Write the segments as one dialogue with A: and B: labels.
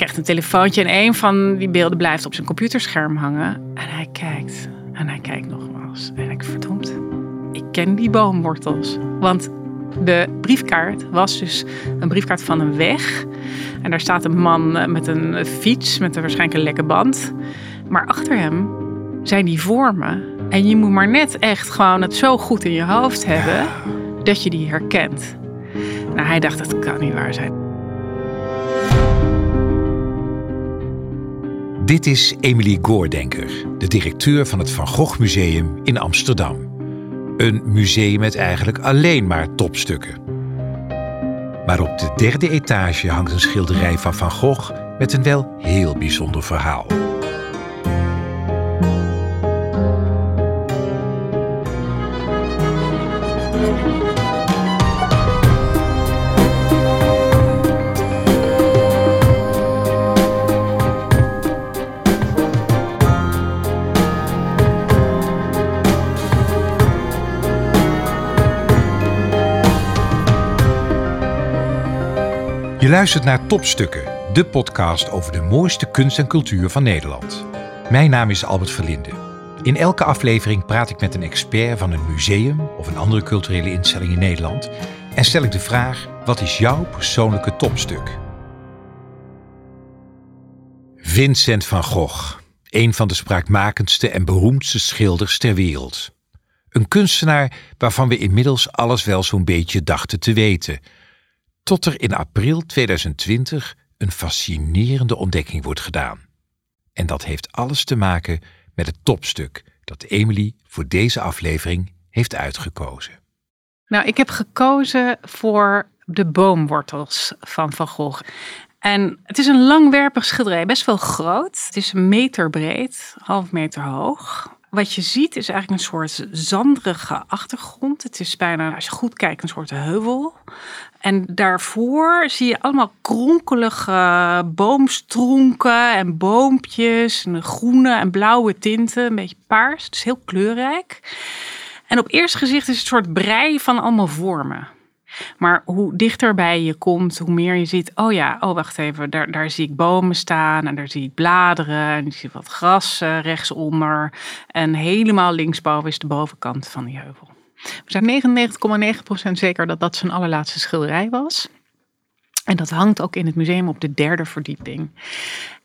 A: krijgt een telefoontje en een van die beelden blijft op zijn computerscherm hangen. En hij kijkt en hij kijkt nogmaals. En ik verdomd, ik ken die boomwortels. Want de briefkaart was dus een briefkaart van een weg. En daar staat een man eh, met een fiets, met een waarschijnlijk een lekke band. Maar achter hem zijn die vormen. En je moet maar net echt gewoon het zo goed in je hoofd hebben dat je die herkent. Nou, hij dacht, dat kan niet waar zijn.
B: Dit is Emily Goordenker, de directeur van het Van Gogh Museum in Amsterdam. Een museum met eigenlijk alleen maar topstukken. Maar op de derde etage hangt een schilderij van Van Gogh met een wel heel bijzonder verhaal. Luistert naar Topstukken, de podcast over de mooiste kunst en cultuur van Nederland. Mijn naam is Albert Verlinde. In elke aflevering praat ik met een expert van een museum of een andere culturele instelling in Nederland en stel ik de vraag: wat is jouw persoonlijke topstuk? Vincent van Gogh, een van de spraakmakendste en beroemdste schilders ter wereld. Een kunstenaar waarvan we inmiddels alles wel zo'n beetje dachten te weten tot er in april 2020 een fascinerende ontdekking wordt gedaan. En dat heeft alles te maken met het topstuk dat Emily voor deze aflevering heeft uitgekozen.
A: Nou, ik heb gekozen voor de boomwortels van Van Gogh. En het is een langwerpig schilderij, best wel groot. Het is een meter breed, half meter hoog. Wat je ziet is eigenlijk een soort zanderige achtergrond. Het is bijna, als je goed kijkt, een soort heuvel. En daarvoor zie je allemaal kronkelige boomstronken en boompjes. En groene en blauwe tinten, een beetje paars. Het is heel kleurrijk. En op eerste gezicht is het een soort brei van allemaal vormen. Maar hoe dichterbij je komt, hoe meer je ziet. Oh ja, oh wacht even, daar, daar zie ik bomen staan en daar zie ik bladeren en ik zie wat gras uh, rechtsonder. En helemaal linksboven is de bovenkant van die heuvel. We zijn 99,9% zeker dat dat zijn allerlaatste schilderij was. En dat hangt ook in het museum op de derde verdieping.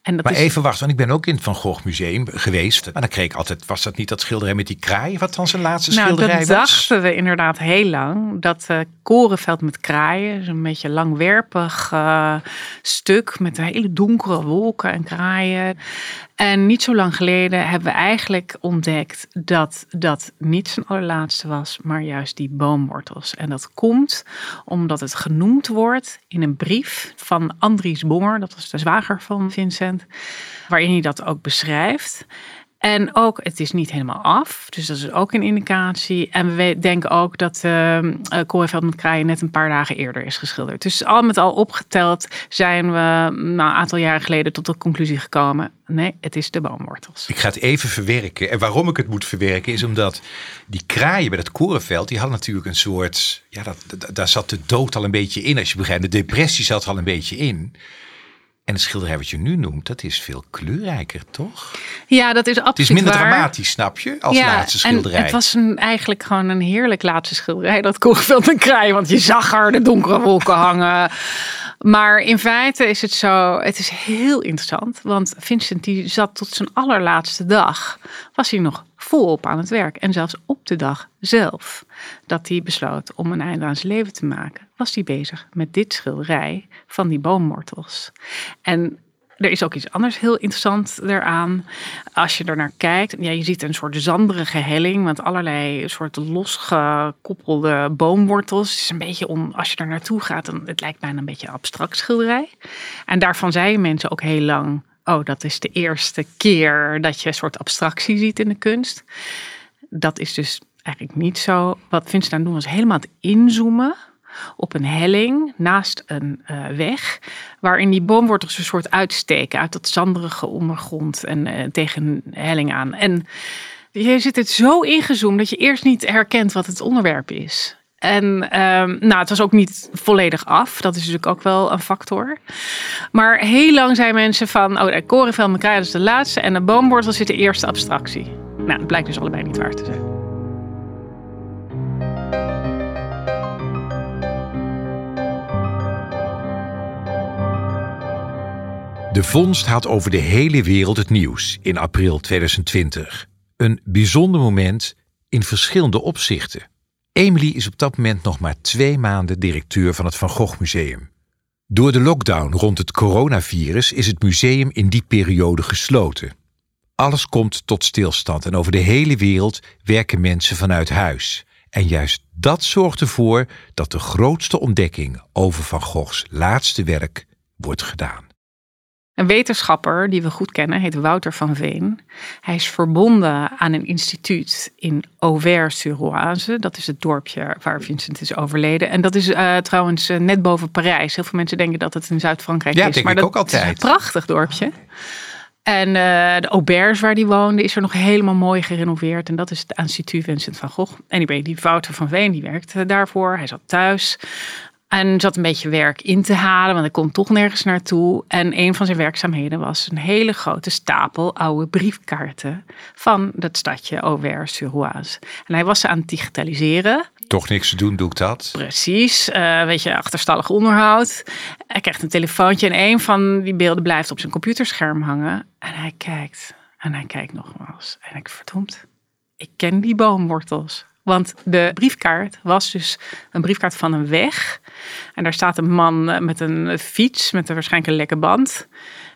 B: En dat maar even wachten, want ik ben ook in het Van Gogh Museum geweest. Maar dan kreeg ik altijd, was dat niet dat schilderij met die kraai, wat dan zijn laatste nou, schilderij was?
A: dat dachten we inderdaad heel lang. Dat uh, korenveld met kraaien, een beetje langwerpig uh, stuk met hele donkere wolken en kraaien. En niet zo lang geleden hebben we eigenlijk ontdekt dat dat niet zijn allerlaatste was, maar juist die boomwortels. En dat komt omdat het genoemd wordt in een brief van Andries Bonger, dat was de zwager van Vincent, waarin hij dat ook beschrijft. En ook, het is niet helemaal af. Dus dat is ook een indicatie. En we denken ook dat uh, Koorveld met Kraaien net een paar dagen eerder is geschilderd. Dus al met al opgeteld zijn we nou, een aantal jaren geleden tot de conclusie gekomen. Nee, het is de boomwortels.
B: Ik ga het even verwerken. En waarom ik het moet verwerken is omdat die kraaien bij het korenveld, die hadden natuurlijk een soort, ja, dat, daar zat de dood al een beetje in, als je begrijpt. De depressie zat al een beetje in. En het schilderij wat je nu noemt, dat is veel kleurrijker, toch?
A: Ja, dat is absoluut
B: Het is minder dramatisch, snap je, als laatste schilderij.
A: En het was een, eigenlijk gewoon een heerlijk laatste schilderij, dat Koegveld en Kraai. Want je zag er de donkere wolken hangen. Maar in feite is het zo, het is heel interessant. Want Vincent die zat tot zijn allerlaatste dag, was hij nog volop aan het werk. En zelfs op de dag zelf dat hij besloot om een einde aan zijn leven te maken, was hij bezig met dit schilderij van die boomwortels. En er is ook iets anders heel interessant eraan. Als je er naar kijkt, ja, je ziet een soort zanderige helling met allerlei soort losgekoppelde boomwortels. Het is een beetje om, als je er naartoe gaat, dan, het lijkt bijna een beetje abstract schilderij. En daarvan zeiden mensen ook heel lang, oh, dat is de eerste keer dat je een soort abstractie ziet in de kunst. Dat is dus eigenlijk niet zo. Wat Vincent aan doen was helemaal het inzoomen op een helling naast een uh, weg, waarin die boomwortels een soort uitsteken uit dat zanderige ondergrond en uh, tegen een helling aan. En je zit het zo ingezoomd dat je eerst niet herkent wat het onderwerp is. En ehm, nou, het was ook niet volledig af. Dat is natuurlijk ook wel een factor. Maar heel lang zijn mensen van... oh, de korenvel en de is de laatste... en de boomwortel zit de eerste abstractie. Nou, dat blijkt dus allebei niet waar te zijn.
B: De vondst had over de hele wereld het nieuws in april 2020. Een bijzonder moment in verschillende opzichten. Emily is op dat moment nog maar twee maanden directeur van het Van Gogh Museum. Door de lockdown rond het coronavirus is het museum in die periode gesloten. Alles komt tot stilstand en over de hele wereld werken mensen vanuit huis. En juist dat zorgt ervoor dat de grootste ontdekking over Van Goghs laatste werk wordt gedaan.
A: Een wetenschapper die we goed kennen heet Wouter van Veen. Hij is verbonden aan een instituut in Auvers-sur-Oise. Dat is het dorpje waar Vincent is overleden. En dat is uh, trouwens uh, net boven Parijs. Heel veel mensen denken dat het in Zuid-Frankrijk
B: ja,
A: is.
B: Denk
A: maar
B: ik
A: dat
B: ook altijd.
A: is een prachtig dorpje. En uh, de auberge waar die woonde is er nog helemaal mooi gerenoveerd. En dat is het instituut Vincent van Gogh. Anyway, die Wouter van Veen die werkte daarvoor. Hij zat thuis. En zat een beetje werk in te halen, want hij kon toch nergens naartoe. En een van zijn werkzaamheden was een hele grote stapel oude briefkaarten van dat stadje Auvers-sur-Oise. En hij was ze aan het digitaliseren.
B: Toch niks te doen, doe ik dat.
A: Precies, uh, weet je, achterstallig onderhoud. Hij krijgt een telefoontje en een van die beelden blijft op zijn computerscherm hangen. En hij kijkt en hij kijkt nogmaals. En ik verdomd, ik ken die boomwortels. Want de briefkaart was dus een briefkaart van een weg. En daar staat een man eh, met een fiets, met een waarschijnlijk een lekke band.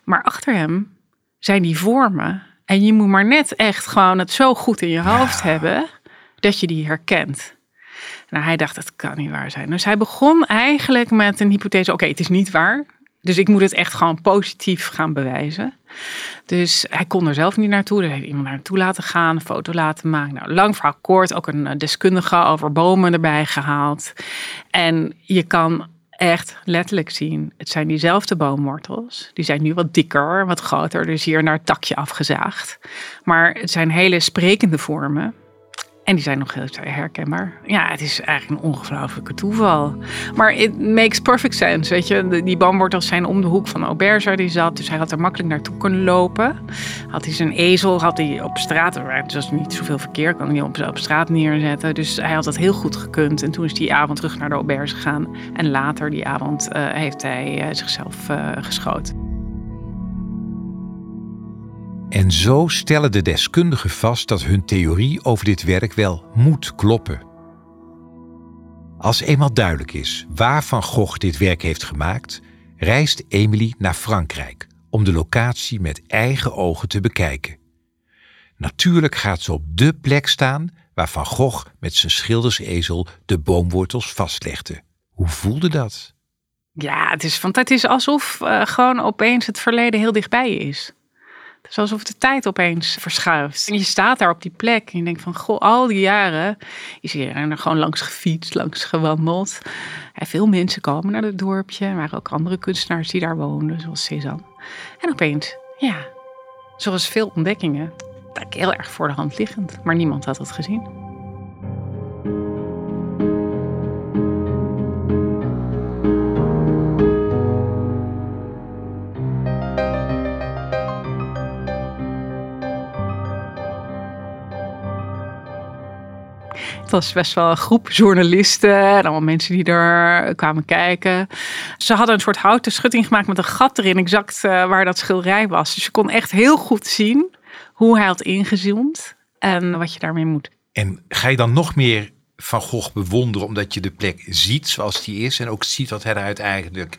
A: Maar achter hem zijn die vormen. En je moet maar net echt gewoon het zo goed in je hoofd hebben dat je die herkent. Nou, hij dacht, dat kan niet waar zijn. Dus hij begon eigenlijk met een hypothese: oké, het is niet waar. Dus ik moet het echt gewoon positief gaan bewijzen. Dus hij kon er zelf niet naartoe. Er heeft iemand naartoe laten gaan, een foto laten maken. Nou, lang verhaal kort, ook een eh, deskundige over bomen erbij gehaald. En je kan echt letterlijk zien, het zijn diezelfde boomwortels. Die zijn nu wat dikker, wat groter, dus hier naar het takje afgezaagd. Maar het zijn hele sprekende vormen. En die zijn nog heel herkenbaar. Ja, het is eigenlijk een ongelooflijke toeval. Maar it makes perfect sense, weet je. Die boomwortels zijn om de hoek van Aubert waar die zat. Dus hij had er makkelijk naartoe kunnen lopen. Had hij zijn ezel, had hij op straat... Er was niet zoveel verkeer, kan hij op, op straat neerzetten. Dus hij had dat heel goed gekund. En toen is die avond terug naar de Aubert gegaan. En later die avond uh, heeft hij uh, zichzelf uh, geschoten.
B: En zo stellen de deskundigen vast dat hun theorie over dit werk wel moet kloppen. Als eenmaal duidelijk is waar Van Gogh dit werk heeft gemaakt, reist Emily naar Frankrijk om de locatie met eigen ogen te bekijken. Natuurlijk gaat ze op de plek staan waar Van Gogh met zijn schildersezel de boomwortels vastlegde. Hoe voelde dat?
A: Ja, het is, want het is alsof uh, gewoon opeens het verleden heel dichtbij is. Het alsof de tijd opeens verschuift. En je staat daar op die plek en je denkt van, goh, al die jaren is er gewoon langs gefietst, langs gewandeld. Veel mensen komen naar het dorpje. Er waren ook andere kunstenaars die daar woonden, zoals Cézanne. En opeens, ja, zoals veel ontdekkingen, heel erg voor de hand liggend. Maar niemand had het gezien. Het was best wel een groep journalisten en allemaal mensen die er kwamen kijken. Ze hadden een soort houten schutting gemaakt met een gat erin, exact uh, waar dat schilderij was. Dus je kon echt heel goed zien hoe hij had ingezoomd en wat je daarmee moet.
B: En ga je dan nog meer Van Gogh bewonderen omdat je de plek ziet zoals die is en ook ziet wat hij er uiteindelijk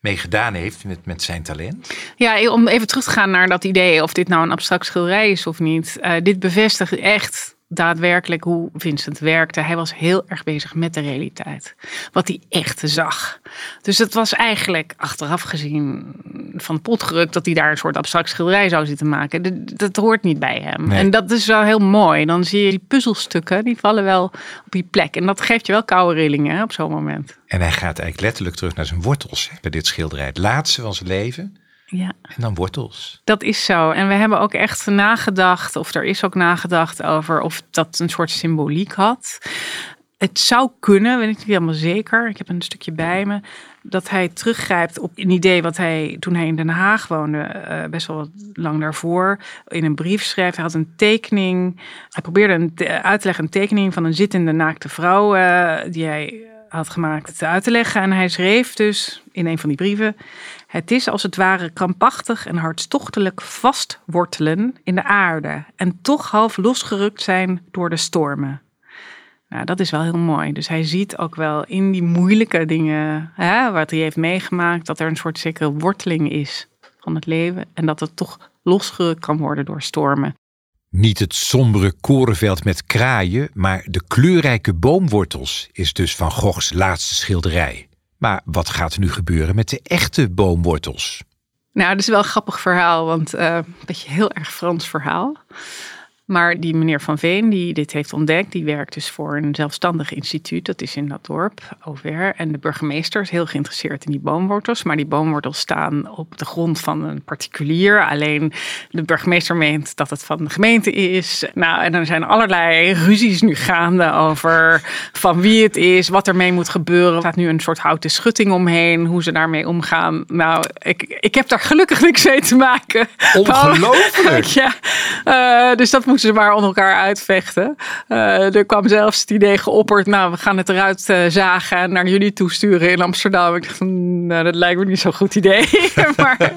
B: mee gedaan heeft met, met zijn talent?
A: Ja, om even terug te gaan naar dat idee of dit nou een abstract schilderij is of niet. Uh, dit bevestigt echt daadwerkelijk hoe Vincent werkte. Hij was heel erg bezig met de realiteit. Wat hij echt zag. Dus het was eigenlijk achteraf gezien van potgeruk dat hij daar een soort abstract schilderij zou zitten maken. Dat, hoort niet bij hem. En dat is wel heel mooi. Dan zie je die puzzelstukken, die vallen wel op die plek. En dat geeft je wel koude rillingen op zo'n moment.
B: En hij gaat eigenlijk letterlijk terug naar zijn wortels bij dit schilderij. Het laatste van zijn leven.
A: Ja.
B: En dan wortels.
A: Dat is zo. En we hebben ook echt nagedacht, of er is ook nagedacht over of dat een soort symboliek had. het zou kunnen, weet ik niet helemaal zeker. Ik heb een stukje bij me. Dat hij teruggrijpt op een idee wat hij toen hij in Den Haag woonde, uh, best wel wat lang daarvoor, in een brief schrijft. Hij had een tekening. Hij probeerde een uit te leggen een tekening van een zittende naakte vrouw uh, die hij had gemaakt uit te leggen. En hij schreef dus in een van die brieven: Het is als het ware krampachtig en hartstochtelijk vastwortelen in de aarde en toch half losgerukt zijn door de stormen. Nou, dat is wel heel mooi. Dus hij ziet ook wel in die moeilijke dingen, hè, wat hij heeft meegemaakt, dat er een soort zekere worteling is van het leven. En dat het toch losgerukt kan worden door stormen.
B: Niet het sombere korenveld met kraaien, maar de kleurrijke boomwortels is dus Van Goghs laatste schilderij. Maar wat gaat er nu gebeuren met de echte boomwortels?
A: Nou, dat is wel een grappig verhaal, want uh, een beetje heel erg Frans verhaal. Maar die meneer Van Veen, die dit heeft ontdekt, die werkt dus voor een zelfstandig instituut. Dat is in dat dorp, Over. En de burgemeester is heel geïnteresseerd in die boomwortels. Maar die boomwortels staan op de grond van een particulier. Alleen de burgemeester meent dat het van de gemeente is. Nou, en er zijn allerlei ruzies nu gaande over van wie het is, wat ermee moet gebeuren. Er staat nu een soort houten schutting omheen, hoe ze daarmee omgaan. Nou, ik, ik heb daar gelukkig niks mee te maken.
B: Ongelooflijk!
A: ja, uh, dus dat moet ze maar onder elkaar uitvechten. Uh, er kwam zelfs het idee geopperd, nou, we gaan het eruit uh, zagen en naar jullie toesturen in Amsterdam. Ik dacht, nou, dat lijkt me niet zo'n goed idee. maar,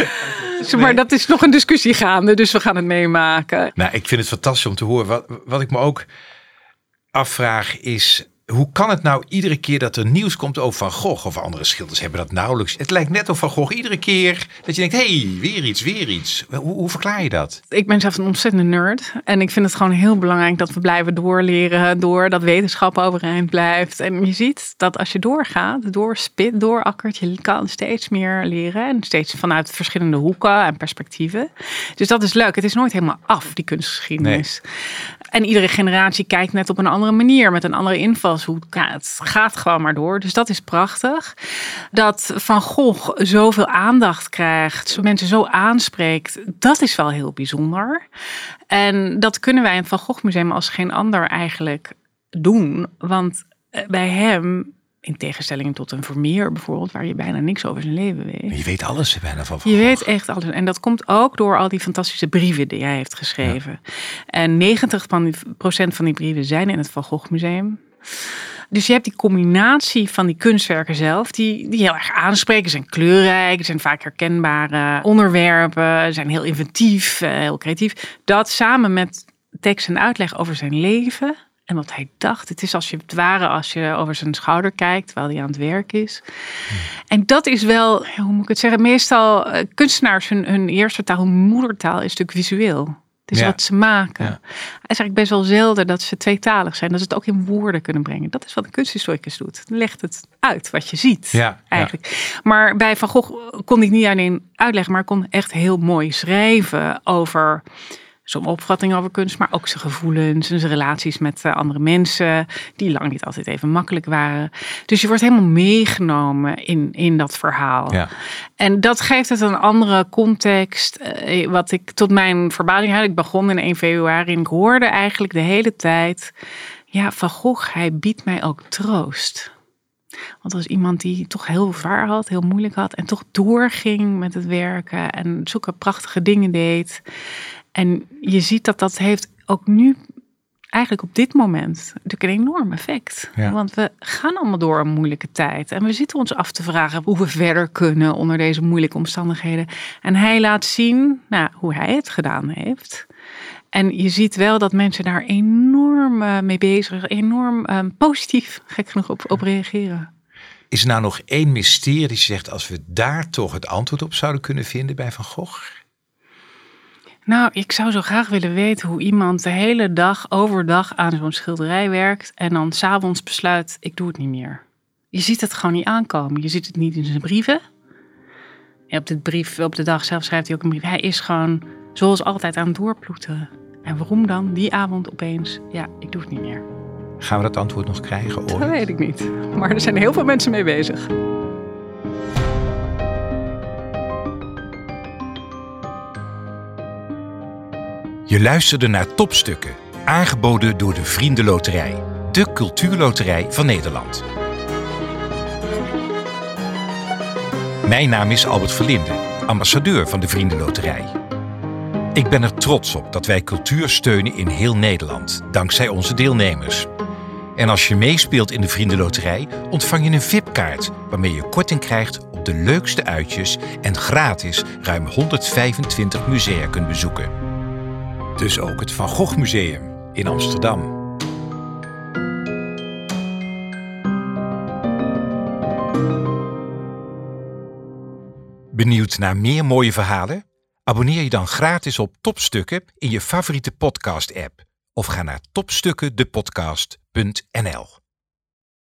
A: maar dat is nog een discussie gaande, dus we gaan het meemaken.
B: Nou, ik vind het fantastisch om te horen. Wat, wat ik me ook afvraag is, hoe kan het nou iedere keer dat er nieuws komt over Van Gogh of andere schilders hebben dat nauwelijks. Het lijkt net of Van Gogh iedere keer dat je denkt, hé, hey, weer iets, weer iets. Hoe, hoe, verklaar je dat?
A: Ik ben zelf een ontzettende nerd en ik vind het gewoon heel belangrijk dat we blijven doorleren, door dat wetenschap overeind blijft. En je ziet dat als je doorgaat, doorspit, doorakkert, je kan steeds meer leren en steeds vanuit verschillende hoeken en perspectieven. Dus dat is leuk. Het is nooit helemaal af, die kunstgeschiedenis. Nee. En iedere generatie kijkt net op een andere manier, met een andere invalshoek. Ja, het gaat gewoon maar door. Dus dat is prachtig. Dat Van Gogh zoveel aandacht krijgt, zo mensen zo aanspreekt, dat is wel heel bijzonder. En dat kunnen wij in het Van Gogh Museum als geen ander eigenlijk doen. Want eh, bij hem in tegenstelling tot een Vermeer bijvoorbeeld, waar je bijna niks over zijn leven weet.
B: Je weet alles bijna van.
A: Je weet echt alles. En dat komt ook door al die fantastische brieven die hij heeft geschreven. En 90 procent van die brieven zijn in het Van Gogh Museum. Dus je hebt die combinatie van die kunstwerken zelf, die, die heel erg aanspreken. Ze zijn kleurrijk, zijn vaak herkenbare onderwerpen, zijn heel inventief, eh, heel creatief. Dat samen met tekst en uitleg over zijn leven en wat hij dacht. Het is als je het ware als je over zijn schouder kijkt terwijl hij aan het werk is. En dat is wel, hoe moet ik het zeggen, meestal uh, kunstenaars hun, hun eerste taal, hun moedertaal is natuurlijk visueel. Is wat ze maken. Het is eigenlijk best wel zelden dat ze tweetalig zijn. Dat ze het ook in woorden kunnen brengen. Dat is wat een kunsthistoricus doet. Dan legt het uit wat je ziet. Ja, eigenlijk. Maar bij Van Gogh kon ik niet alleen uitleggen, maar kon echt heel mooi schrijven over zo'n opvatting over kunst, maar ook zijn gevoelens en zijn relaties met eh, andere mensen, die lang niet altijd even makkelijk waren. Dus je wordt helemaal meegenomen in, in dat verhaal. Ja. En dat geeft het een andere context. Eh, wat ik tot mijn verbazing had, ik begon in 1 februari en ik hoorde eigenlijk de hele tijd, ja, Van Gogh, hij biedt mij ook troost. Want als iemand die toch heel zwaar had, heel moeilijk had en toch doorging met het werken en zulke prachtige dingen deed. En je ziet dat dat heeft ook nu eigenlijk op dit moment natuurlijk een enorm effect. Want we gaan allemaal door een moeilijke tijd. En we zitten ons af te vragen hoe we verder kunnen onder deze moeilijke omstandigheden. En hij laat zien nou, hoe hij het gedaan heeft. En je ziet wel dat mensen daar enorm uh, mee bezig, enorm uh, positief, gek genoeg, op, op reageren.
B: Is er nou nog één mysterie die zegt, als we daar toch het antwoord op zouden kunnen vinden bij Van Gogh?
A: Nou, ik zou zo graag willen weten hoe iemand de hele dag overdag aan zo'n schilderij werkt en dan s'avonds besluit, ik doe het niet meer. Je ziet het gewoon niet aankomen. Je ziet het niet in zijn brieven. En op, dit brief, op de dag zelf schrijft hij ook een brief. Hij is gewoon zoals altijd aan het doorploeteren. En waarom dan die avond opeens, ja, ik doe het niet meer.
B: Gaan we dat antwoord nog krijgen ooit?
A: Dat weet ik niet. Maar er zijn heel veel mensen mee bezig.
B: Je luisterde naar Topstukken, aangeboden door de Vriendenloterij. de cultuurloterij van Nederland. Mijn naam is Albert Verlinde, ambassadeur van de Vriendenloterij. Ik ben er trots op dat wij cultuur steunen in heel Nederland, dankzij onze deelnemers. En als je meespeelt in de Vriendenloterij, ontvang je een VIP-kaart waarmee je korting krijgt op de leukste uitjes en gratis ruim 125 musea kunt bezoeken. Dus ook het Van Gogh Museum in Amsterdam. Benieuwd naar meer mooie verhalen? Abonneer je dan gratis op Topstukken in je favoriete podcast-app of ga naar topstukkendepodcast.nl.